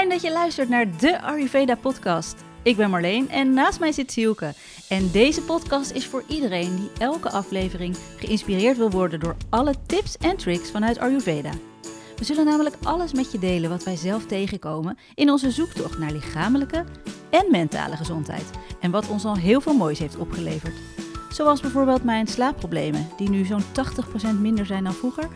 Fijn dat je luistert naar de Ayurveda podcast. Ik ben Marleen en naast mij zit Sielke. En deze podcast is voor iedereen die elke aflevering geïnspireerd wil worden door alle tips en tricks vanuit Ayurveda. We zullen namelijk alles met je delen wat wij zelf tegenkomen in onze zoektocht naar lichamelijke en mentale gezondheid. En wat ons al heel veel moois heeft opgeleverd. Zoals bijvoorbeeld mijn slaapproblemen, die nu zo'n 80% minder zijn dan vroeger.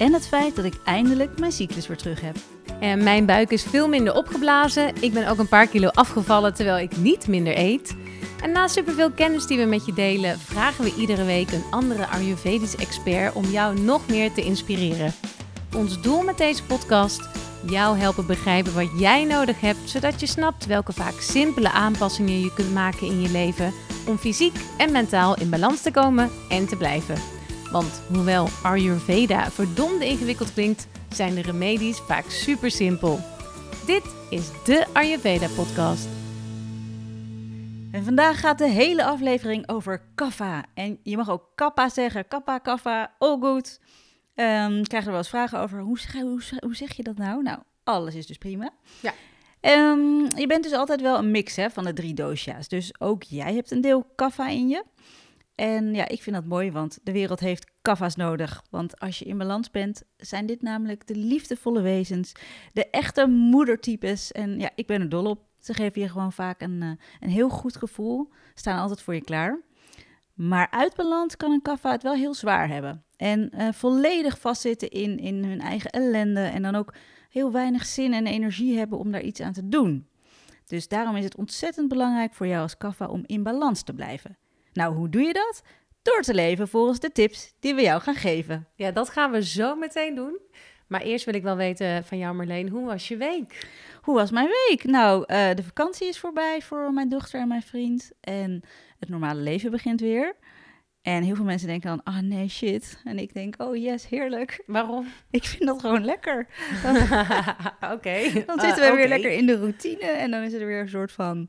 En het feit dat ik eindelijk mijn cyclus weer terug heb. En mijn buik is veel minder opgeblazen. Ik ben ook een paar kilo afgevallen terwijl ik niet minder eet. En na superveel kennis die we met je delen, vragen we iedere week een andere Ayurvedisch expert om jou nog meer te inspireren. Ons doel met deze podcast: jou helpen begrijpen wat jij nodig hebt, zodat je snapt welke vaak simpele aanpassingen je kunt maken in je leven om fysiek en mentaal in balans te komen en te blijven. Want hoewel Ayurveda verdomde ingewikkeld klinkt, zijn de remedies vaak super simpel. Dit is de Ayurveda podcast. En vandaag gaat de hele aflevering over kaffa. En je mag ook kappa zeggen, kappa, kaffa, all good. Ehm krijgen er wel eens vragen over, hoe, zeg- hoe, hoe zeg je dat nou? Nou, alles is dus prima. Ja. Ehm, je bent dus altijd wel een mix hè, van de drie dosha's. Dus ook jij hebt een deel kaffa in je. En ja, ik vind dat mooi, want de wereld heeft kaffa's nodig. Want als je in balans bent, zijn dit namelijk de liefdevolle wezens, de echte moedertypes. En ja, ik ben er dol op. Ze geven je gewoon vaak een, eh, een heel goed gevoel, staan altijd voor je klaar. Maar uit balans kan een kaffa het wel heel zwaar hebben. En eh, volledig vastzitten in, in hun eigen ellende. En dan ook heel weinig zin en energie hebben om daar iets aan te doen. Dus daarom is het ontzettend belangrijk voor jou als kaffa om in balans te blijven. Nou, hoe doe je dat? Door te leven volgens de tips die we jou gaan geven. Ja, dat gaan we zo meteen doen. Maar eerst wil ik wel weten van jou, Marleen, hoe was je week? Hoe was mijn week? Nou, eh, de vakantie is voorbij voor mijn dochter en mijn vriend. En het normale leven begint weer. En heel veel mensen denken dan, ah nee, shit. En ik denk, oh yes, heerlijk. Waarom? Ik vind dat gewoon lekker. Oké. Dan zitten we weer lekker in de routine. En dan is er weer een soort van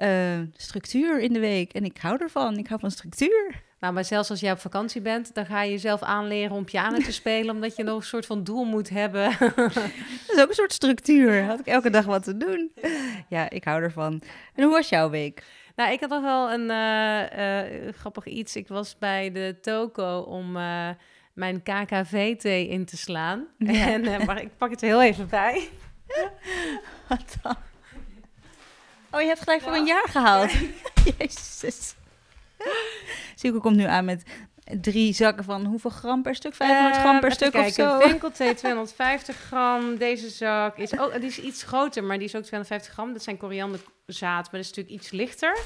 eh, structuur in de week. En ik hou ervan. Ik hou van structuur. Nou, maar zelfs als jij op vakantie bent, dan ga je jezelf aanleren om piano te spelen, omdat je nog een soort van doel moet hebben. Dat is ook een soort structuur. Had ik elke dag wat te doen. Ja, ik hou ervan. En hoe was jouw week? Nou, ik had nog wel een eh, eh, grappig iets. Ik was bij de toko om eh, mijn KKV-thee in te slaan. Ja. En, maar ik pak het er heel even bij. Wat dan? Oh, je hebt gelijk voor een jaar gehaald. Jezus. Silke komt nu aan met drie zakken van hoeveel gram per stuk? 500 gram per Eh, stuk of zo? kijken. Winkelthee 250 gram. Deze zak is, ook, die is iets groter, maar die is ook 250 gram. Dat zijn korianderzaad, maar dat is natuurlijk iets lichter.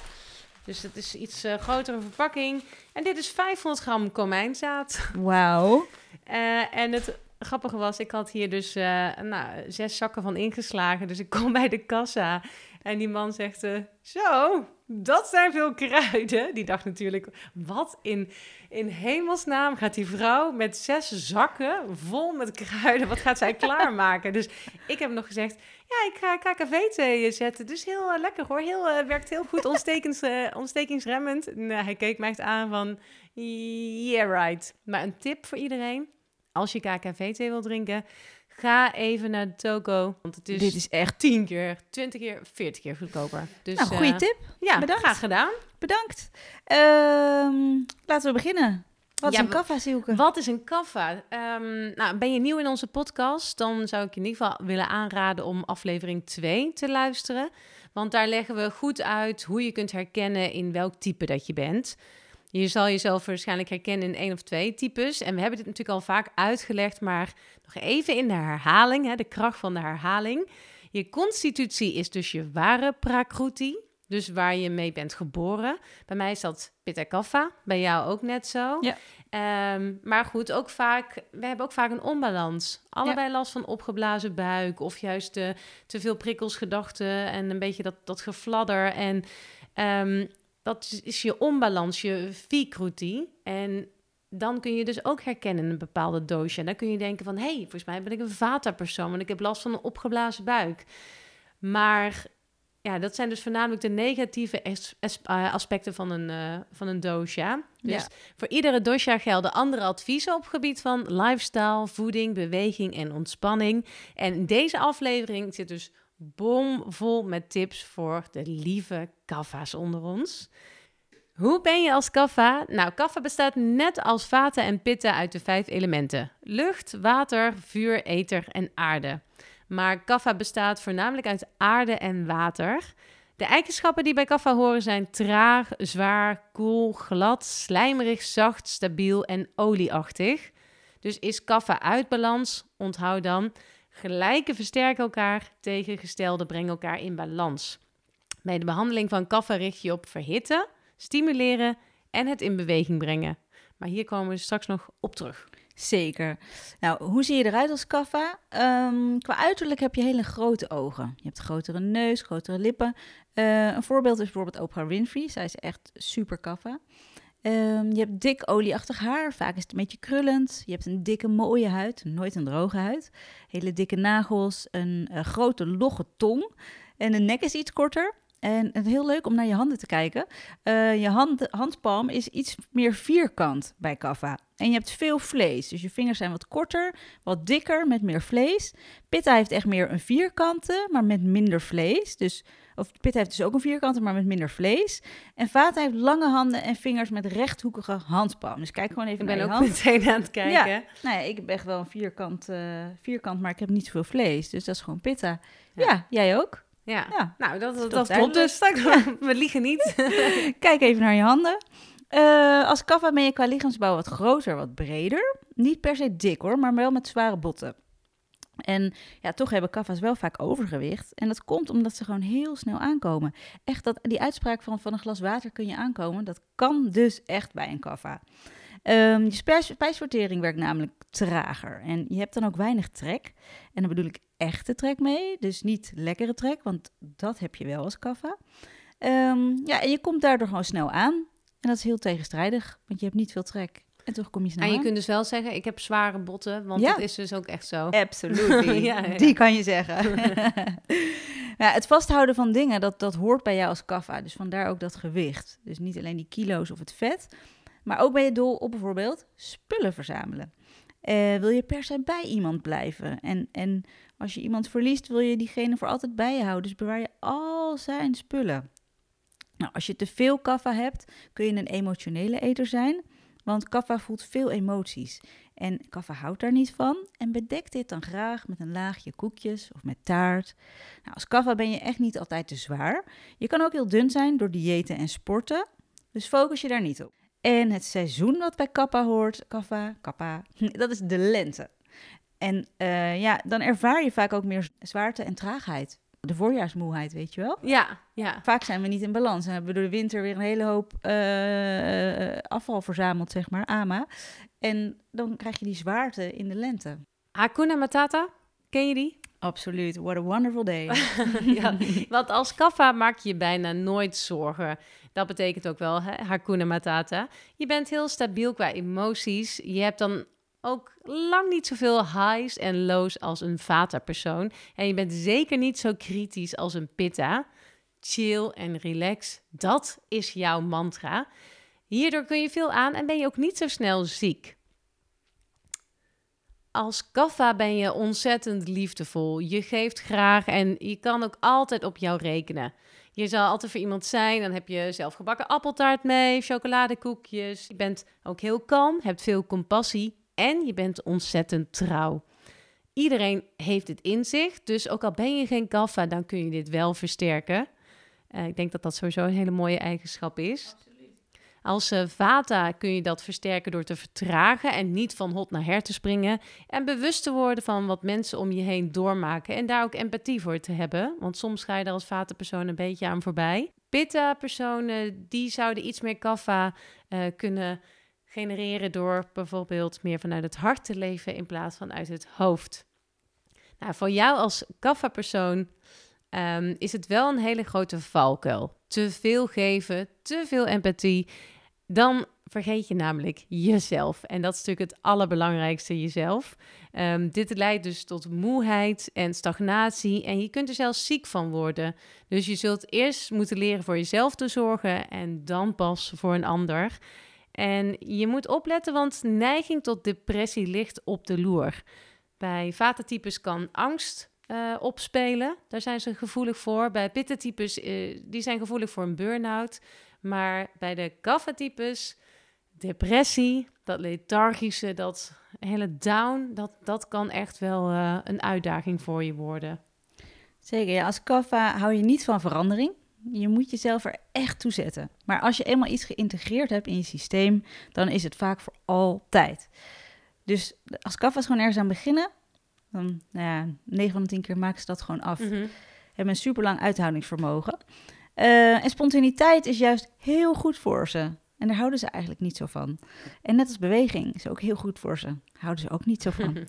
Dus het is iets eh, grotere verpakking. En dit is 500 gram komijnzaad. Wauw. Eh, en het grappige was, ik had hier dus eh, nou, zes zakken van ingeslagen. Dus ik kom bij de kassa en die man zegt, eh, zo, dat zijn veel kruiden. Die dacht natuurlijk, wat in, in hemelsnaam gaat die vrouw met zes zakken vol met kruiden, wat gaat zij klaarmaken? Dus ik heb nog gezegd, ja, ik ga KKV-thee zetten. Dus heel eh, lekker hoor, heel, eh, werkt heel goed, ontstekens, eh, ontstekingsremmend. En, hij keek mij echt aan van, yeah right. Maar een tip voor iedereen, als je KKV-thee wil drinken, ga even naar de toko. Want het is, Dit is echt... 10 keer, 20 keer, 40 keer goedkoper. Dus, Nou, goede eh, tip. Ja, Bedankt. graag gedaan. Bedankt. Ehm, laten we beginnen. Wat is een kaffa? Wat is een kaffa? Ehm, nou, ben je nieuw in onze podcast? Dan zou ik je in ieder geval willen aanraden om aflevering 2 te luisteren. Want daar leggen we goed uit hoe je kunt herkennen in welk type dat je bent. Je zal jezelf waarschijnlijk herkennen in één of twee types. En we hebben dit natuurlijk al vaak uitgelegd, maar nog even in de herhaling, hè, de kracht van de herhaling. Je constitutie is dus je ware prakruti, dus waar je mee bent geboren. Bij mij is dat pitta kapha, bij jou ook net zo. Ja. Ehm, maar goed, ook vaak, we hebben ook vaak een onbalans. Allebei last van opgeblazen buik of juist te veel prikkels, gedachten en een beetje dat, dat gefladder. En ehm, dat is, je onbalans, je vikruti. En dan kun je dus ook herkennen een bepaalde doosje. En dan kun je denken van, hé, hey, volgens mij ben ik een vata-persoon, want ik heb last van een opgeblazen buik. Maar ja, dat zijn dus voornamelijk de negatieve eh, aspecten van een, eh, van een dosha. Dus Ja. voor iedere dosha gelden andere adviezen op het gebied van lifestyle, voeding, beweging en ontspanning. En in deze aflevering zit dus bomvol met tips voor de lieve kaffa's onder ons. Hoe ben je als kaffa? Nou, kaffa bestaat net als vata en pitta uit de vijf elementen: lucht, water, vuur, ether en aarde. Maar kaffa bestaat voornamelijk uit aarde en water. De eigenschappen die bij kaffa horen zijn traag, zwaar, koel, glad, slijmerig, zacht, stabiel en olieachtig. Dus is kaffa uit balans, onthoud dan, gelijke versterken elkaar, tegengestelde brengen elkaar in balans. Bij de behandeling van kaffa richt je op verhitten, stimuleren en het in beweging brengen. Maar hier komen we straks nog op terug. Zeker. Nou, hoe zie je eruit als kaffa? Ehm, qua uiterlijk heb je hele grote ogen. Je hebt grotere neus, grotere lippen. Uh, een voorbeeld is bijvoorbeeld Oprah Winfrey. Zij is echt super kaffa. Um, je hebt dik olieachtig haar, vaak is het een beetje krullend. Je hebt een dikke mooie huid, nooit een droge huid. Hele dikke nagels, een uh, grote logge tong. En de nek is iets korter. En het is heel leuk om naar je handen te kijken. Uh, je hand, handpalm is iets meer vierkant bij kaffa. En je hebt veel vlees. Dus je vingers zijn wat korter, wat dikker, met meer vlees. Pitta heeft echt meer een vierkante, maar met minder vlees. Dus, of Pitta heeft dus ook een vierkante, maar met minder vlees. En Vata heeft lange handen en vingers met rechthoekige handpalm. Dus kijk gewoon even ik naar ben je ook hand. meteen aan het kijken. Ja, nou ja, ik heb echt wel een vierkant, uh, vierkant, maar ik heb niet zoveel vlees. Dus dat is gewoon Pitta. Ja. Ja, jij ook? Ja. Ja. nou dat, dat, toch klopt dus. We liegen niet. Kijk even naar je handen. Uh, als kaffa ben je qua lichaamsbouw wat groter, wat breder. Niet per se dik hoor, maar wel met zware botten. En ja, toch hebben kaffa's wel vaak overgewicht. En dat komt omdat ze gewoon heel snel aankomen. Echt, dat, die uitspraak van van een glas water kun je aankomen, dat kan dus echt bij een kaffa. Um, je spijs, spijsvertering werkt namelijk trager. En je hebt dan ook weinig trek. En dan bedoel ik echte trek mee. Dus niet lekkere trek, want dat heb je wel als kaffa. Um, ja, en je komt daardoor gewoon snel aan. En dat is heel tegenstrijdig, want je hebt niet veel trek. En toch kom je snel En je aan. kunt dus wel zeggen, ik heb zware botten, want Ja. dat is dus ook echt zo. Absolutely. Ja, ja. Die kan je zeggen. ja, het vasthouden van dingen, dat, dat hoort bij jou als kaffa. Dus vandaar ook dat gewicht. Dus niet alleen die kilo's of het vet. Maar ook ben je dol op bijvoorbeeld spullen verzamelen. Eh, wil je per se bij iemand blijven? En, en als je iemand verliest, wil je diegene voor altijd bij je houden. Dus bewaar je al zijn spullen. Nou, als je te veel kaffa hebt, kun je een emotionele eter zijn. Want kaffa voelt veel emoties. En kaffa houdt daar niet van. En bedekt dit dan graag met een laagje koekjes of met taart. Nou, als kaffa ben je echt niet altijd te zwaar. Je kan ook heel dun zijn door diëten en sporten. Dus focus je daar niet op. En het seizoen wat bij kappa hoort, kaffa, kappa, dat is de lente. En uh, ja, dan ervaar je vaak ook meer zwaarte en traagheid. De voorjaarsmoeheid, weet je wel? Ja, ja. Vaak zijn we niet in balans en hebben we door de winter weer een hele hoop uh, afval verzameld, zeg maar, AMA. En dan krijg je die zwaarte in de lente. Hakuna Matata, ken je die? Absoluut, what a wonderful day. ja, want als kaffa maak je je bijna nooit zorgen. Dat betekent ook wel, hè, Hakuna Matata. Je bent heel stabiel qua emoties. Je hebt dan ook lang niet zoveel highs en lows als een vata-persoon. En je bent zeker niet zo kritisch als een pitta. Chill en relax, dat is jouw mantra. Hierdoor kun je veel aan en ben je ook niet zo snel ziek. Als kaffa ben je ontzettend liefdevol. Je geeft graag en je kan ook altijd op jou rekenen. Je zal altijd voor iemand zijn. Dan heb je zelfgebakken appeltaart mee, chocoladekoekjes. Je bent ook heel kalm, hebt veel compassie en je bent ontzettend trouw. Iedereen heeft het in zich, dus ook al ben je geen kaffa, dan kun je dit wel versterken. Uh, ik denk dat dat sowieso een hele mooie eigenschap is. Als uh, vata kun je dat versterken door te vertragen en niet van hot naar her te springen. En bewust te worden van wat mensen om je heen doormaken. En daar ook empathie voor te hebben. Want soms ga je daar als vata-persoon een beetje aan voorbij. Pitta-personen, die zouden iets meer kaffa uh, kunnen genereren door bijvoorbeeld meer vanuit het hart te leven in plaats van uit het hoofd. Nou, voor jou als kaffa-persoon um, is het wel een hele grote valkuil. Te veel geven, te veel empathie, dan vergeet je namelijk jezelf. En dat is natuurlijk het allerbelangrijkste, jezelf. Um, dit leidt dus tot moeheid en stagnatie en je kunt er zelfs ziek van worden. Dus je zult eerst moeten leren voor jezelf te zorgen en dan pas voor een ander. En je moet opletten, want neiging tot depressie ligt op de loer. Bij vatentypes kan angst eh, opspelen. Daar zijn ze gevoelig voor. Bij pitta-types, eh, die zijn gevoelig voor een burn-out. Maar bij de kapha-types, depressie, dat lethargische, dat hele down, dat, dat kan echt wel eh, een uitdaging voor je worden. Zeker, ja, als kaffa hou je niet van verandering. Je moet jezelf er echt toe zetten. Maar als je eenmaal iets geïntegreerd hebt in je systeem, dan is het vaak voor altijd. Dus als kaffa's gewoon ergens aan beginnen, dan, nou ja, 9 van de 10 keer maken ze dat gewoon af. Mhm. Hebben een super lang uithoudingsvermogen. Eh, en spontaniteit is juist heel goed voor ze. En daar houden ze eigenlijk niet zo van. En net als beweging is ook heel goed voor ze. Houden ze ook niet zo van.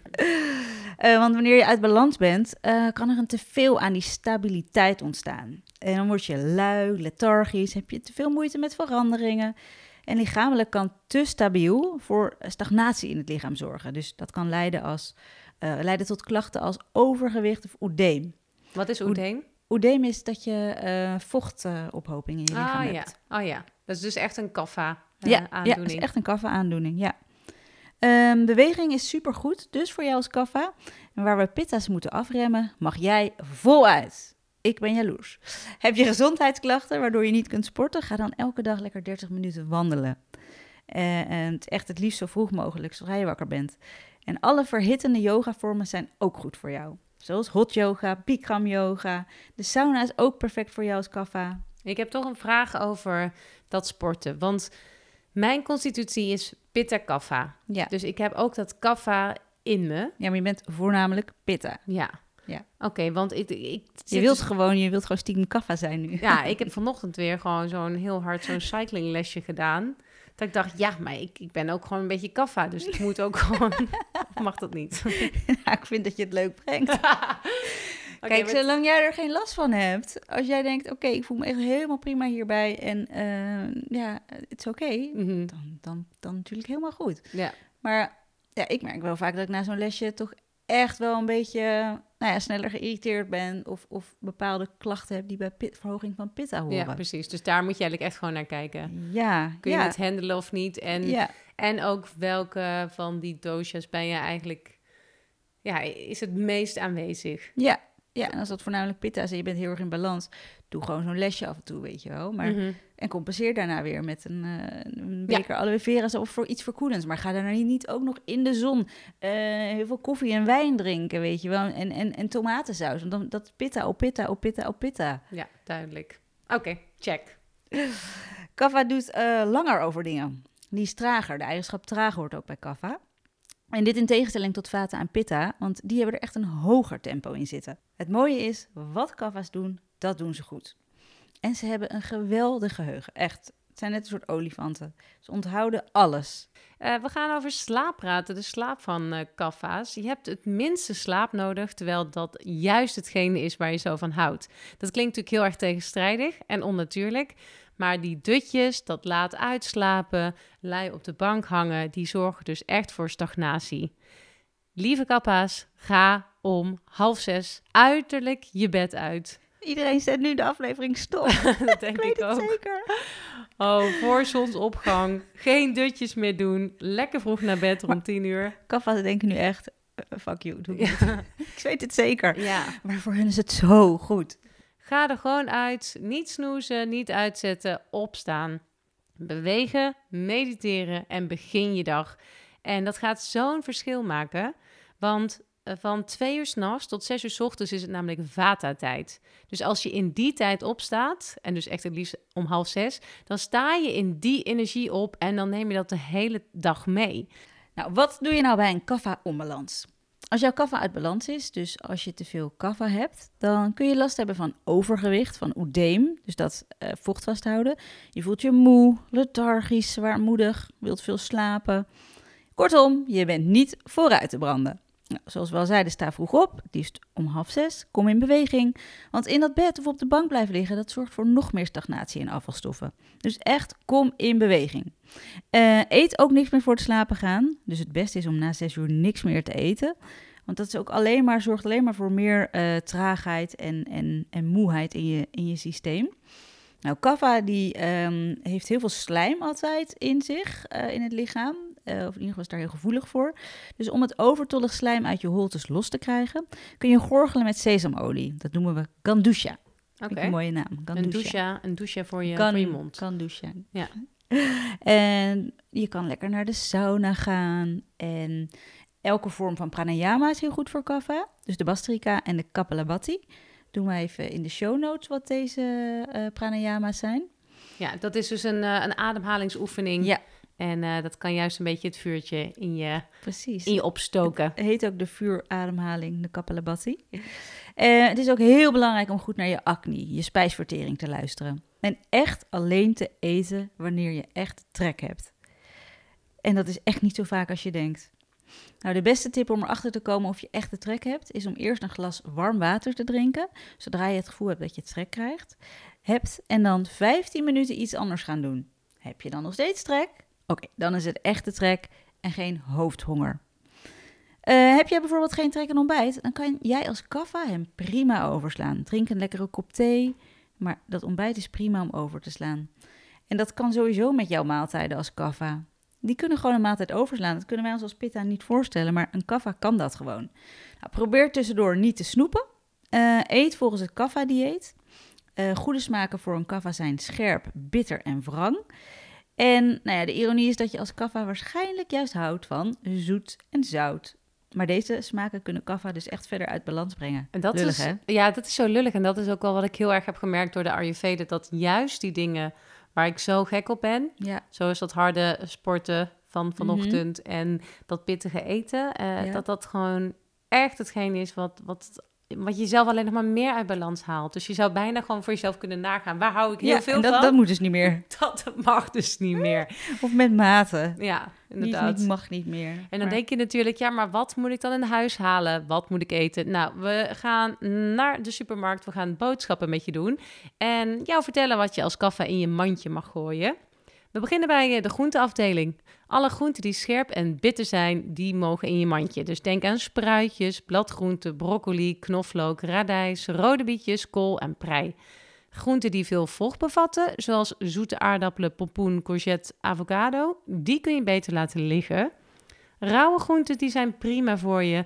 Eh, want wanneer je uit balans bent, eh, kan er een teveel aan die stabiliteit ontstaan. En dan word je lui, lethargisch, heb je te veel moeite met veranderingen. En lichamelijk kan te stabiel voor stagnatie in het lichaam zorgen. Dus dat kan leiden, als, leiden tot klachten als overgewicht of oedeem. Wat is oedeem? Oedeem is dat je eh vochtophoping in je lichaam Ah ja. hebt. oh ja, dat is dus echt een kaffa ja, eh, ja, het is echt een kaffa-aandoening, ja. Ehm, beweging is supergoed, dus voor jou als kaffa. En waar we pitta's moeten afremmen, mag jij voluit. Ik ben jaloers. Heb je gezondheidsklachten waardoor je niet kunt sporten? Ga dan elke dag lekker 30 minuten wandelen. Eh, en echt het liefst zo vroeg mogelijk, zodra je wakker bent. En alle verhittende yogavormen zijn ook goed voor jou. Zoals hot yoga, bikram yoga. De sauna is ook perfect voor jou als kaffa. Ik heb toch een vraag over dat sporten. Want mijn constitutie is pitta kaffa. Ja. Dus ik heb ook dat kaffa in me. ja, maar je bent voornamelijk pitta. Ja. Ja. Oké, want ik, ik Je wilt dus- gewoon, je wilt gewoon stiekem kaffa zijn nu. Ja, ik heb vanochtend weer gewoon zo'n heel hard zo'n cyclinglesje gedaan. Dat ik dacht, ja, maar ik, ik ben ook gewoon een beetje kaffa. Dus ik moet ook gewoon... Of mag dat niet? Ik vind dat je het leuk brengt. Kijk, zolang jij er geen last van hebt, als jij denkt, oké, ik voel me echt helemaal prima hierbij en eh, ja, het is oké, Mhm. dan, dan, dan natuurlijk helemaal goed. Ja. Maar ja, ik merk wel vaak dat ik na zo'n lesje toch echt wel een beetje nou ja, sneller geïrriteerd ben of, of bepaalde klachten heb die bij pit, verhoging van pitta horen. ja, precies. Dus daar moet je eigenlijk echt gewoon naar kijken. Ja, Kun je ja, het handelen of niet? En, ja. en ook welke van die doosjes ben je eigenlijk... Ja, is het meest aanwezig? Ja, ja, en als dat voornamelijk pitta is en je bent heel erg in balans, doe gewoon zo'n lesje af en toe, weet je wel. Maar, Mhm. En compenseer daarna weer met een, eh, een Ja. beker aloe vera of voor iets verkoelends. Maar ga daarna niet ook nog in de zon eh, heel veel koffie en wijn drinken, weet je wel. En, en, en tomatensaus, want dan, dat pitta, op pitta, op pitta, op pitta. Ja, duidelijk. Oké, check. Kaffa doet eh, langer over dingen. Die is trager. De eigenschap traag hoort ook bij kaffa. En dit in tegenstelling tot vata en pitta, want die hebben er echt een hoger tempo in zitten. Het mooie is, wat kaffa's doen, dat doen ze goed. En ze hebben een geweldig geheugen, echt. Het zijn net een soort olifanten. Ze onthouden alles. Eh, we gaan over slaap praten, de slaap van eh kaffa's. Je hebt het minste slaap nodig, terwijl dat juist hetgene is waar je zo van houdt. Dat klinkt natuurlijk heel erg tegenstrijdig en onnatuurlijk. Maar die dutjes, dat laat uitslapen, lui op de bank hangen, die zorgen dus echt voor stagnatie. Lieve kappa's, ga om half zes uiterlijk je bed uit. Iedereen zet nu de aflevering stop. dat denk Ik weet ik het ook. zeker. Oh, voor zonsopgang. Geen dutjes meer doen. Lekker vroeg naar bed rond tien uur. Kaffa's denken nu echt, eh, fuck you, doe het. Ik weet het zeker. Ja. Maar voor hen is het zo goed. Ga er gewoon uit. Niet snoezen, niet uitzetten. Opstaan. Bewegen, mediteren en begin je dag. En dat gaat zo'n verschil maken. Want eh, van twee uur s'nachts tot zes uur 's ochtends is het namelijk vata-tijd. Dus als je in die tijd opstaat, en dus echt het liefst om half zes, dan sta je in die energie op en dan neem je dat de hele dag mee. Nou, wat doe je nou bij een kaffa-onbalans? Als jouw kaffa uit balans is, dus als je te veel kaffa hebt, dan kun je last hebben van overgewicht, van oedeem, dus dat eh, vocht vasthouden. Je voelt je moe, lethargisch, zwaarmoedig, wilt veel slapen. Kortom, je bent niet vooruit te branden. Nou, zoals we al zeiden, sta vroeg op, het liefst om half zes, kom in beweging. Want in dat bed of op de bank blijven liggen, dat zorgt voor nog meer stagnatie en afvalstoffen. Dus echt, kom in beweging. Eh, eet ook niks meer voor het slapen gaan. Dus het beste is om na zes uur niks meer te eten. Want dat is ook alleen maar, zorgt alleen maar voor meer eh, traagheid en, en, en moeheid in je, in je systeem. Nou, kaffa die ehm, heeft heel veel slijm altijd in zich, eh, in het lichaam. Of in ieder geval is daar heel gevoelig voor. Dus om het overtollig slijm uit je holtes los te krijgen, kun je gorgelen met sesamolie. Dat noemen we gandusha. Ik een mooie naam. Een douche, een douche voor je, Gan- voor je mond. Gandusha. Ja. En je kan lekker naar de sauna gaan. En elke vorm van pranayama is heel goed voor kapha. Dus de bastrika en de kapalabhati. Doen we even in de show notes wat deze eh pranayama's zijn. Ja, dat is dus een, eh, een ademhalingsoefening. Ja. En eh, dat kan juist een beetje het vuurtje in je, Precies. in je opstoken. Het heet ook de vuurademhaling, de kapalabhati. Eh, het is ook heel belangrijk om goed naar je acne, je spijsvertering te luisteren. En echt alleen te eten wanneer je echt trek hebt. En dat is echt niet zo vaak als je denkt. Nou, de beste tip om erachter te komen of je echt de trek hebt, is om eerst een glas warm water te drinken, zodra je het gevoel hebt dat je trek krijgt. Hebt en dan 15 minuten iets anders gaan doen. Heb je dan nog steeds trek? Oké, dan is het echte trek en geen hoofdhonger. Eh, heb jij bijvoorbeeld geen trek in ontbijt, dan kan jij als kaffa hem prima overslaan. Drink een lekkere kop thee, maar dat ontbijt is prima om over te slaan. En dat kan sowieso met jouw maaltijden als kaffa. Die kunnen gewoon een maaltijd overslaan. Dat kunnen wij ons als pitta niet voorstellen, maar een kaffa kan dat gewoon. Nou, probeer tussendoor niet te snoepen. Eh, eet volgens het kaffa-dieet. Eh, goede smaken voor een kaffa zijn scherp, bitter en wrang. En nou ja, de ironie is dat je als kaffa waarschijnlijk juist houdt van zoet en zout. Maar deze smaken kunnen kaffa dus echt verder uit balans brengen. En dat Lullig, is, hè? Ja, dat is zo lullig. En dat is ook wel wat ik heel erg heb gemerkt door de Ayurveda. Dat juist die dingen waar ik zo gek op ben, Ja, zoals dat harde sporten van vanochtend en dat pittige eten, eh, Mhm. Ja. dat dat gewoon echt hetgeen is wat, wat, wat je zelf alleen nog maar meer uit balans haalt. Dus je zou bijna gewoon voor jezelf kunnen nagaan, waar hou ik heel ja veel en dat, van? dat moet dus niet meer. Dat mag dus niet meer. Of met mate. Ja, inderdaad. niet, mag niet meer. En dan Maar- denk je natuurlijk, ja, maar wat moet ik dan in huis halen? Wat moet ik eten? Nou, we gaan naar de supermarkt, we gaan boodschappen met je doen. En jou vertellen wat je als kaffa in je mandje mag gooien. We beginnen bij eh, de groenteafdeling. Alle groenten die scherp en bitter zijn, die mogen in je mandje. Dus denk aan spruitjes, bladgroenten, broccoli, knoflook, radijs, rode bietjes, kool en prei. Groenten die veel vocht bevatten, zoals zoete aardappelen, pompoen, courgette, avocado, die kun je beter laten liggen. Rauwe groenten die zijn prima voor je,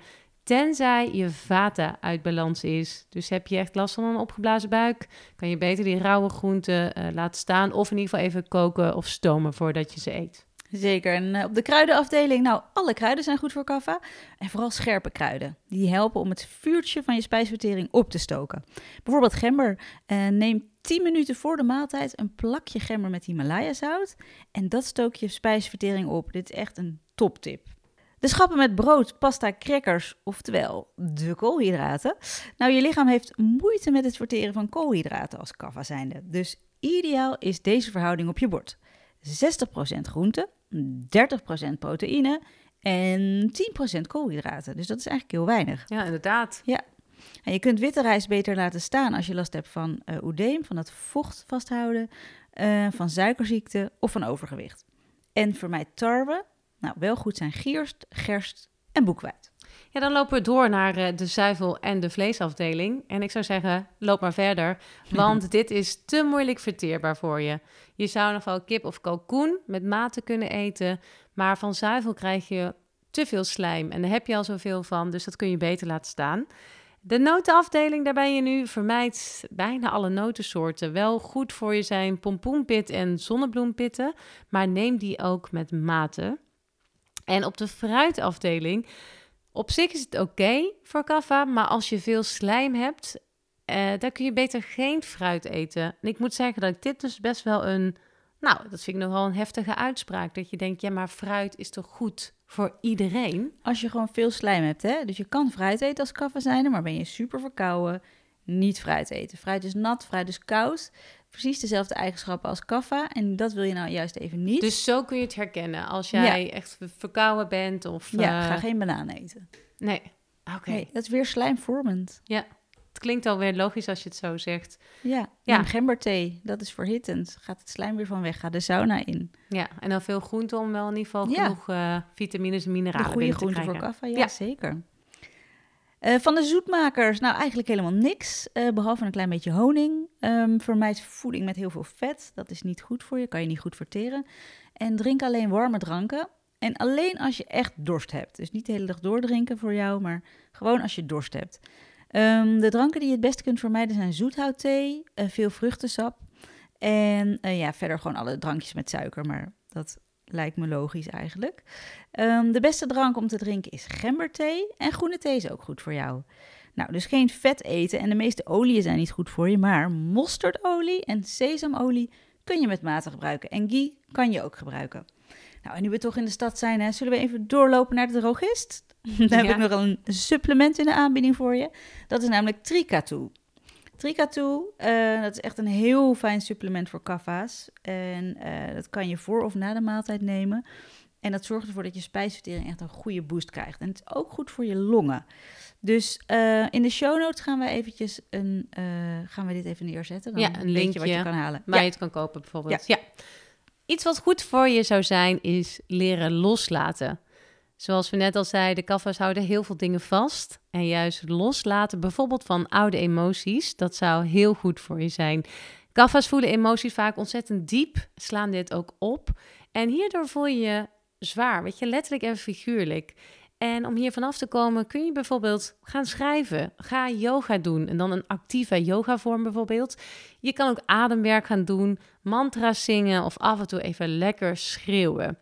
tenzij je vata uit balans is. Dus heb je echt last van een opgeblazen buik, kan je beter die rauwe groenten eh, laten staan of in ieder geval even koken of stomen voordat je ze eet. Zeker. En eh, op de kruidenafdeling, nou, alle kruiden zijn goed voor kaffa. En vooral scherpe kruiden. Die helpen om het vuurtje van je spijsvertering op te stoken. Bijvoorbeeld gember. Eh, neem 10 minuten voor de maaltijd een plakje gember met Himalaya-zout. En dat stook je spijsvertering op. Dit is echt een toptip. De schappen met brood, pasta, crackers, oftewel de koolhydraten. Nou, je lichaam heeft moeite met het verteren van koolhydraten als kaffa zijnde. Dus ideaal is deze verhouding op je bord. 60% groente, 30% proteïne en 10% koolhydraten. Dus dat is eigenlijk heel weinig. Ja, inderdaad. En je kunt witte rijst beter laten staan als je last hebt van eh oedeem, van het vocht vasthouden, eh, van suikerziekte of van overgewicht. En vermijd tarwe. Nou, wel goed zijn gierst, gerst en boekweit. Ja, dan lopen we door naar eh, de zuivel- en de vleesafdeling. En ik zou zeggen, loop maar verder, want dit is te moeilijk verteerbaar voor je. Je zou nog wel kip of kalkoen met mate kunnen eten, maar van zuivel krijg je te veel slijm en daar heb je al zoveel van, dus dat kun je beter laten staan. De notenafdeling, daar ben je nu, vermijd bijna alle notensoorten. Wel goed voor je zijn pompoenpit en zonnebloempitten, maar neem die ook met mate. En op de fruitafdeling, op zich is het oké voor kaffa, maar als je veel slijm hebt, eh dan kun je beter geen fruit eten. En ik moet zeggen dat ik dit dus best wel een, nou, dat vind ik nogal een heftige uitspraak. Dat je denkt, ja, maar fruit is toch goed voor iedereen? Als je gewoon veel slijm hebt, hè? dus je kan fruit eten als kaffa zijnde, maar ben je super verkouden, niet fruit eten. Fruit is nat, fruit is koud. Precies dezelfde eigenschappen als kaffa. En dat wil je nou juist even niet. Dus zo kun je het herkennen. Als jij echt verkouden bent of... ja, eh, ga geen banaan eten. Nee, oké. Nee, dat is weer slijmvormend. Het klinkt alweer logisch als je het zo zegt. Ja, Ja. gemberthee. Dat is verhittend. Gaat het slijm weer van weg. Ga de sauna in. Ja, en dan veel groente om wel in ieder geval Ja. genoeg eh, vitamines en De mineralen goede binnen te groente voor krijgen. kaffa, ja, Ja. zeker. Eh, van de zoetmakers, nou eigenlijk helemaal niks. eh, behalve een klein beetje honing. Ehm, vermijd voeding met heel veel vet. Dat is niet goed voor je, kan je niet goed verteren. En drink alleen warme dranken. En alleen als je echt dorst hebt. Dus niet de hele dag doordrinken voor jou, maar gewoon als je dorst hebt. Ehm, de dranken die je het beste kunt vermijden zijn zoethoutthee, uh, veel vruchtensap en ja, verder gewoon alle drankjes met suiker. Maar dat lijkt me logisch eigenlijk. Um, de beste drank om te drinken is gemberthee en groene thee is ook goed voor jou. Nou, dus geen vet eten en de meeste oliën zijn niet goed voor je, maar mostardolie en sesamolie kun je met mate gebruiken. En ghee kan je ook gebruiken. Nou, en nu we toch in de stad zijn, hè, zullen we even doorlopen naar de drogist? Dan heb ik nog een supplement in de aanbieding voor je. Dat is namelijk Tricatu. Tricatu, uh, dat is echt een heel fijn supplement voor kaffa's. En uh, dat kan je voor of na de maaltijd nemen. En dat zorgt ervoor dat je spijsvertering echt een goede boost krijgt. En het is ook goed voor je longen. Dus uh, in de show notes gaan we eventjes een, gaan we dit even neerzetten. Dan ja, een linkje wat je kan halen. Waar ja. je het kan kopen bijvoorbeeld. Ja. ja. Iets wat goed voor je zou zijn, is leren loslaten. Zoals we net al zeiden, de kaffa's houden heel veel dingen vast. En juist loslaten, bijvoorbeeld van oude emoties, dat zou heel goed voor je zijn. Kaffa's voelen emoties vaak ontzettend diep, slaan dit ook op. En hierdoor voel je je zwaar, weet je, letterlijk en figuurlijk. En om hier vanaf te komen kun je bijvoorbeeld gaan schrijven. Ga yoga doen en dan een actieve yoga vorm bijvoorbeeld. Je kan ook ademwerk gaan doen, mantra's zingen of af en toe even lekker schreeuwen.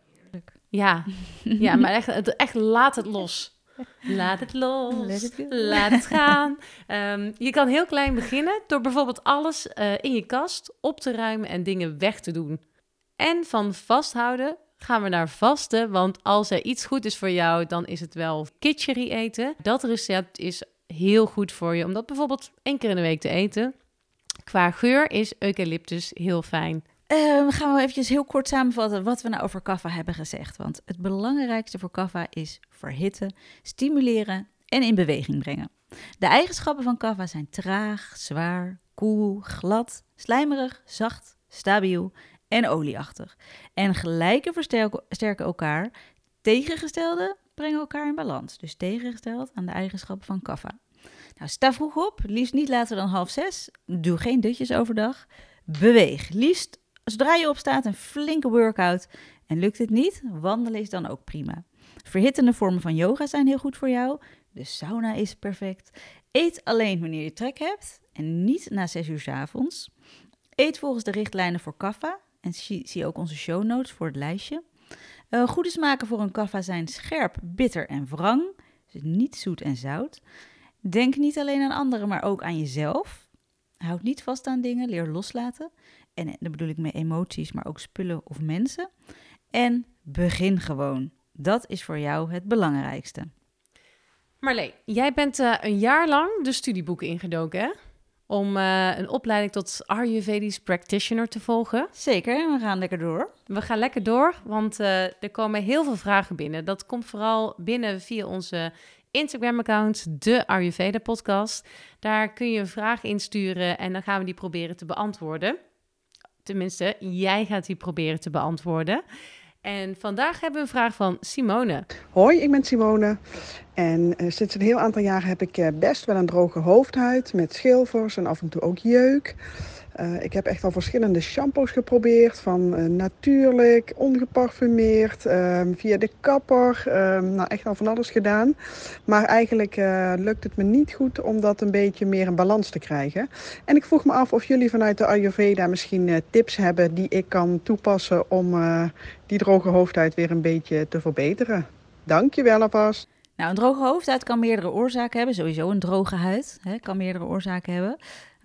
Ja, ja maar echt, echt laat het los. Laat het los, laat het gaan. Um, je kan heel klein beginnen door bijvoorbeeld alles uh, in je kast op te ruimen en dingen weg te doen. En van vasthouden gaan we naar vasten, want als er iets goed is voor jou, dan is het wel kitchery eten. Dat recept is heel goed voor je om dat bijvoorbeeld één keer in de week te eten. Qua geur is eucalyptus heel fijn. Uh, gaan we eventjes heel kort samenvatten wat we nou over kaffa hebben gezegd. Want het belangrijkste voor kaffa is verhitten, stimuleren en in beweging brengen. De eigenschappen van kaffa zijn traag, zwaar, koel, glad, slijmerig, zacht, stabiel en olieachtig. En gelijke versterken elkaar. Tegengestelde brengen elkaar in balans. Dus tegengesteld aan de eigenschappen van kaffa. Nou, sta vroeg op, liefst niet later dan half zes. Doe geen dutjes overdag. Beweeg, liefst Zodra je opstaat, een flinke workout. En lukt het niet, wandelen is dan ook prima. Verhittende vormen van yoga zijn heel goed voor jou. De sauna is perfect. Eet alleen wanneer je trek hebt en niet na 6 uur s avonds. Eet volgens de richtlijnen voor kaffa. En zie, zie ook onze show notes voor het lijstje. Uh, goede smaken voor een kaffa zijn scherp, bitter en wrang. Dus niet zoet en zout. Denk niet alleen aan anderen, maar ook aan jezelf. Houd niet vast aan dingen, leer loslaten. En daar bedoel ik mee emoties, maar ook spullen of mensen. En begin gewoon. Dat is voor jou het belangrijkste. Marlee, jij bent uh, een jaar lang de studieboeken ingedoken, hè? Om uh, een opleiding tot Ayurvedisch practitioner te volgen. Zeker, we gaan lekker door. We gaan lekker door, want uh, er komen heel veel vragen binnen. Dat komt vooral binnen via onze Instagram-account, de Ayurveda podcast. Daar kun je een vraag insturen en dan gaan we die proberen te beantwoorden. Tenminste, jij gaat die proberen te beantwoorden. En vandaag hebben we een vraag van Simone. Hoi, ik ben Simone. En uh, sinds een heel aantal jaren heb ik uh, best wel een droge hoofdhuid met schilfers en af en toe ook jeuk. Uh, ik heb echt al verschillende shampoos geprobeerd, van uh, natuurlijk, ongeparfumeerd, uh, via de kapper, ehm, nou echt al van alles gedaan. Maar eigenlijk eh, lukt het me niet goed om dat een beetje meer in balans te krijgen. En ik vroeg me af of jullie vanuit de Ayurveda misschien tips hebben die ik kan toepassen om die droge hoofdhuid weer een beetje te verbeteren. Dankjewel alvast. Nou, een droge hoofdhuid kan meerdere oorzaken hebben. Sowieso een droge huid hè, kan meerdere oorzaken hebben.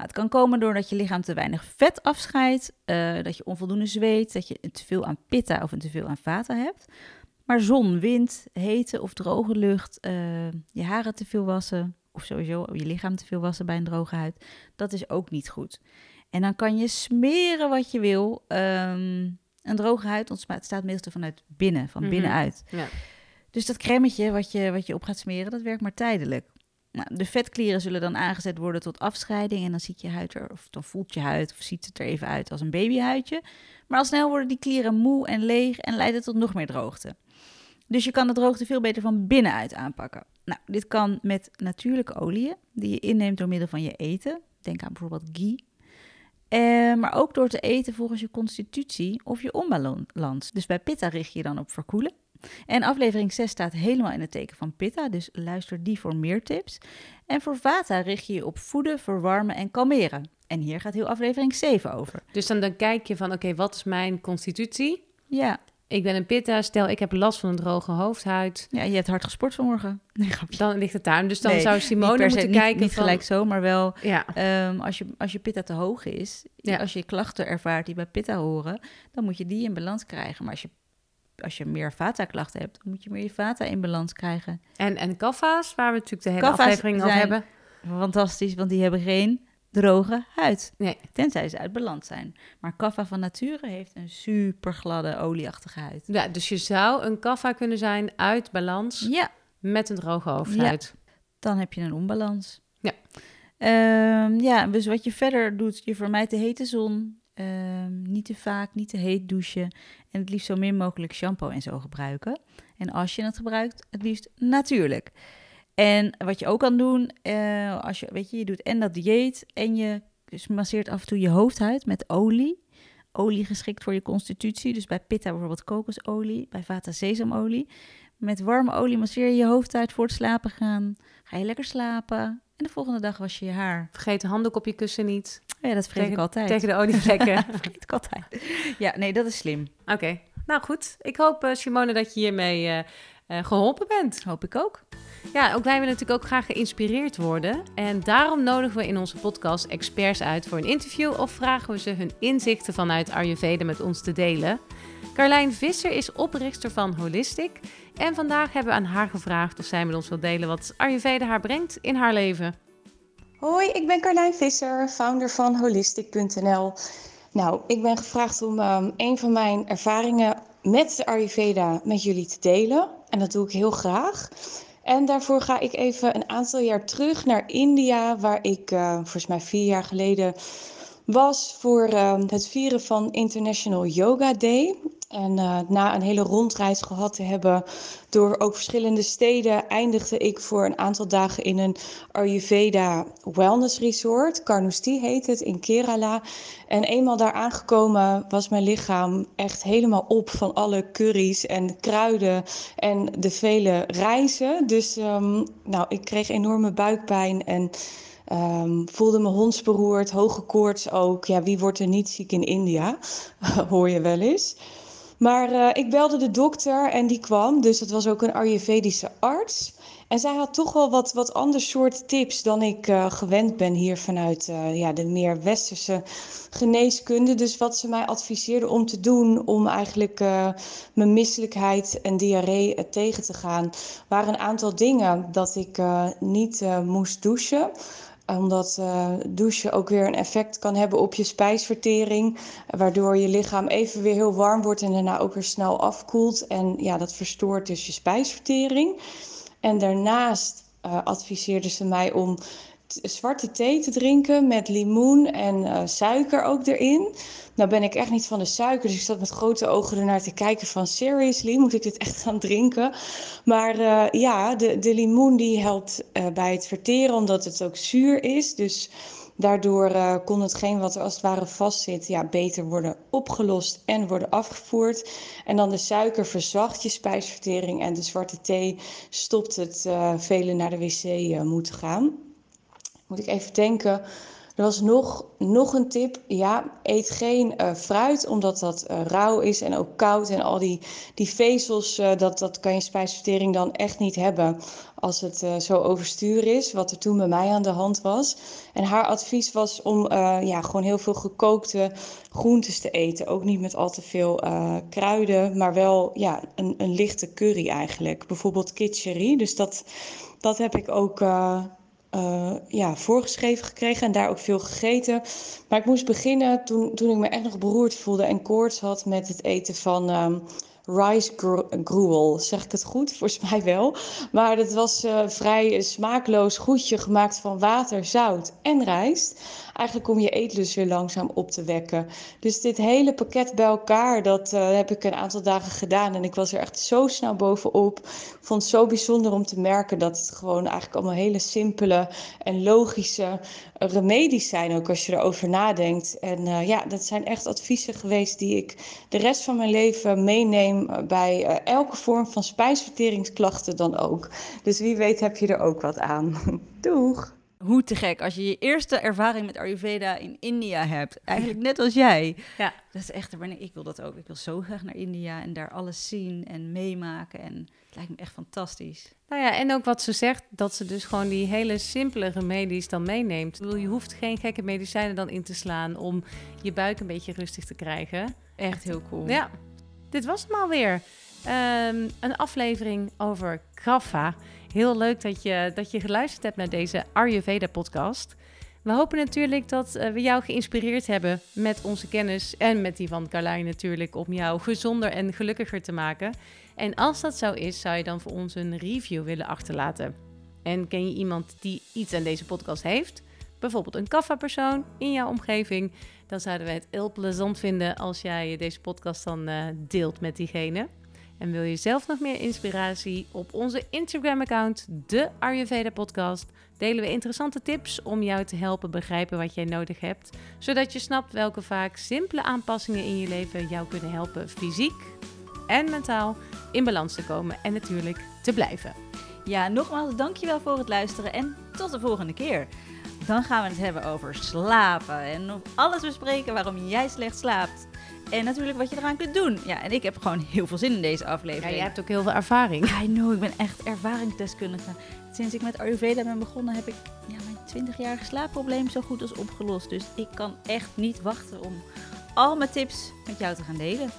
Het kan komen doordat je lichaam te weinig vet afscheidt, uh, dat je onvoldoende zweet, dat je te veel aan pitta of te veel aan vata hebt. Maar zon, wind, hete of droge lucht, uh, je haren te veel wassen of sowieso je lichaam te veel wassen bij een droge huid, dat is ook niet goed. En dan kan je smeren wat je wil. Um, een droge huid ontstaat meestal vanuit binnen, van mhm. binnenuit. Ja. Dus dat cremmetje wat je, wat je op gaat smeren, dat werkt maar tijdelijk. Nou, de vetklieren zullen dan aangezet worden tot afscheiding en dan ziet je huid er, of dan voelt je huid of ziet het er even uit als een babyhuidje. Maar al snel worden die klieren moe en leeg en leiden tot nog meer droogte. Dus je kan de droogte veel beter van binnenuit aanpakken. Nou, dit kan met natuurlijke oliën die je inneemt door middel van je eten. Denk aan bijvoorbeeld ghee. Eh, maar ook door te eten volgens je constitutie of je onbalans. Dus bij pitta richt je dan op verkoelen En aflevering 6 staat helemaal in het teken van Pitta, dus luister die voor meer tips. En voor Vata richt je je op voeden, verwarmen en kalmeren. En hier gaat heel aflevering 7 over. Dus dan, dan kijk je van, oké, wat is mijn constitutie? Ja, Ik ben een pitta, stel ik heb last van een droge hoofdhuid. ja je hebt hard gesport vanmorgen. Nee. Dan ligt het daar. Dus dan Nee, zou Niet Simone se, moeten niet, kijken niet van... gelijk zo, maar wel Ja, Ehm, als, je, als je pitta te hoog is, Ja. als je klachten ervaart die bij pitta horen, dan moet je die in balans krijgen. Maar als je, als je meer vata-klachten hebt, dan moet je meer je vata in balans krijgen. en, en kaffa's, waar we natuurlijk de hele Kaffa's aflevering over hebben. Fantastisch, want die hebben geen droge huid. Nee. Tenzij ze uit balans zijn. Maar kaffa van nature heeft een super gladde, olieachtige huid. Ja, dus je zou een kaffa kunnen zijn uit balans Ja, met een droge hoofdhuid. dan heb je een onbalans. Ja. Ehm, ja, dus wat je verder doet, je vermijdt de hete zon. Ehm, niet te vaak, niet te heet douchen. En het liefst zo min mogelijk shampoo en zo gebruiken. En als je het gebruikt, het liefst natuurlijk. En wat je ook kan doen, eh, als je, weet je, je doet en dat dieet en je masseert af en toe je hoofdhuid met olie. Olie geschikt voor je constitutie. Dus bij pitta bijvoorbeeld kokosolie, bij vata sesamolie. Met warme olie masseer je je hoofdhuid voor het slapen gaan. Ga je lekker slapen. En de volgende dag was je je haar. Vergeet de handdoek op je kussen niet. Ja, dat vergeet ik altijd. Tegen de olievlekken. Vergeet ik altijd. Ja, nee, dat is slim. Oké, nou goed. Ik hoop, eh, Simone, dat je hiermee eh, eh, geholpen bent. Hoop ik ook. Ja, ook wij willen natuurlijk ook graag geïnspireerd worden. En daarom nodigen we in onze podcast experts uit voor een interview... of vragen we ze hun inzichten vanuit Ayurveda met ons te delen. Carlijn Visser is oprichter van Holistic. En vandaag hebben we aan haar gevraagd of zij met ons wil delen... wat Ayurveda haar brengt in haar leven. Hoi, ik ben Carlijn Visser, founder van Holistic.nl. Nou, ik ben gevraagd om ehm, een van mijn ervaringen met de Ayurveda met jullie te delen. En dat doe ik heel graag. En daarvoor ga ik even een aantal jaar terug naar India, waar ik eh, volgens mij vier jaar geleden was voor ehm, het vieren van International Yoga Day. En eh, na een hele rondreis gehad te hebben door ook verschillende steden, eindigde ik voor een aantal dagen in een Ayurveda Wellness Resort. Carnoustie heet het, in Kerala. En eenmaal daar aangekomen was mijn lichaam echt helemaal op van alle curry's en kruiden en de vele reizen. Dus ehm, nou, ik kreeg enorme buikpijn en Ehm, voelde me hondsberoerd, hoge koorts ook. Ja, wie wordt er niet ziek in India? Hoor je wel eens. Maar eh, ik belde de dokter en die kwam. Dus dat was ook een Ayurvedische arts. En zij had toch wel wat, wat ander soort tips dan ik eh, gewend ben hier vanuit eh, ja, de meer westerse geneeskunde. Dus wat ze mij adviseerde om te doen om eigenlijk mijn misselijkheid en diarree tegen te gaan, waren een aantal dingen. Dat ik niet moest douchen omdat uh, douchen ook weer een effect kan hebben op je spijsvertering. Waardoor je lichaam even weer heel warm wordt en daarna ook weer snel afkoelt. En ja, dat verstoort dus je spijsvertering. En daarnaast uh, adviseerden ze mij om zwarte thee te drinken met limoen en uh, suiker ook erin. Nou ben ik echt niet van de suiker, dus ik zat met grote ogen ernaar te kijken van seriously, moet ik dit echt gaan drinken? Maar uh, ja, de, de limoen die helpt uh, bij het verteren omdat het ook zuur is. Dus daardoor uh, kon hetgeen wat er als het ware vastzit ja, beter worden opgelost en worden afgevoerd. En dan de suiker verzacht je spijsvertering en de zwarte thee stopt het uh, velen naar de wc moeten gaan. Moet ik even denken. Er was nog, nog een tip. Ja, eet geen uh, fruit, omdat dat uh, rauw is en ook koud. En al die, die vezels, uh, dat, dat kan je spijsvertering dan echt niet hebben als het zo overstuur is. Wat er toen bij mij aan de hand was. En haar advies was om ja, gewoon heel veel gekookte groentes te eten. Ook niet met al te veel kruiden, maar wel ja, een, een lichte curry eigenlijk. Bijvoorbeeld kitchery. Dus dat, dat heb ik ook uh, ja, voorgeschreven gekregen en daar ook veel gegeten. Maar ik moest beginnen toen, toen ik me echt nog beroerd voelde en koorts had met het eten van um, rice gruel. Zeg ik het goed? Volgens mij wel. Maar het was uh, vrij smaakloos goedje gemaakt van water, zout en rijst. Eigenlijk om je eetlust weer langzaam op te wekken. Dus dit hele pakket bij elkaar, dat uh, heb ik een aantal dagen gedaan. En ik was er echt zo snel bovenop. Ik vond het zo bijzonder om te merken dat het gewoon eigenlijk allemaal hele simpele en logische remedies zijn. Ook als je erover nadenkt. En uh, ja, dat zijn echt adviezen geweest die ik de rest van mijn leven meeneem eh, bij eh, elke vorm van spijsverteringsklachten dan ook. Dus wie weet heb je er ook wat aan. Doeg! Hoe te gek als je je eerste ervaring met Ayurveda in India hebt. Eigenlijk net als jij. Ja. Dat is echt, ik wil dat ook. Ik wil zo graag naar India en daar alles zien en meemaken. En het lijkt me echt fantastisch. Nou ja, en ook wat ze zegt, dat ze dus gewoon die hele simpele remedies dan meeneemt. Ik bedoel, je hoeft geen gekke medicijnen dan in te slaan om je buik een beetje rustig te krijgen. Echt heel cool. Ja, dit was hem alweer. Um, een aflevering over Kapha. Heel leuk dat je, dat je geluisterd hebt naar deze Ayurveda-podcast. We hopen natuurlijk dat uh, we jou geïnspireerd hebben met onze kennis en met die van Carlijn natuurlijk om jou gezonder en gelukkiger te maken. En als dat zo is, zou je dan voor ons een review willen achterlaten. En ken je iemand die iets aan deze podcast heeft? Bijvoorbeeld een kaffa-persoon in jouw omgeving. Dan zouden wij het heel plezant vinden als jij deze podcast dan uh, deelt met diegene. En wil je zelf nog meer inspiratie? Op onze Instagram-account, de Ayurveda Podcast, delen we interessante tips om jou te helpen begrijpen wat jij nodig hebt. Zodat je snapt welke vaak simpele aanpassingen in je leven jou kunnen helpen fysiek en mentaal in balans te komen en natuurlijk te blijven. Ja, nogmaals dankjewel voor het luisteren en tot de volgende keer. Dan gaan we het hebben over slapen en alles bespreken waarom jij slecht slaapt. En natuurlijk wat je eraan kunt doen. Ja, en ik heb gewoon heel veel zin in deze aflevering. Ja, jij hebt ook heel veel ervaring. I know, ik ben echt ervaringsdeskundige. Sinds ik met Ayurveda ben begonnen, heb ik ja, mijn 20-jarige slaapprobleem zo goed als opgelost. Dus ik kan echt niet wachten om al mijn tips met jou te gaan delen.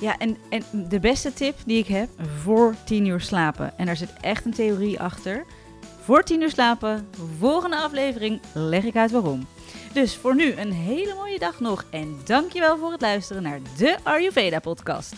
Ja, en, en de beste tip die ik heb, voor 10 uur slapen. En daar zit echt een theorie achter. Voor 10 uur slapen, volgende aflevering leg ik uit waarom. Dus voor nu een hele mooie dag nog en dankjewel voor het luisteren naar de Ayurveda podcast.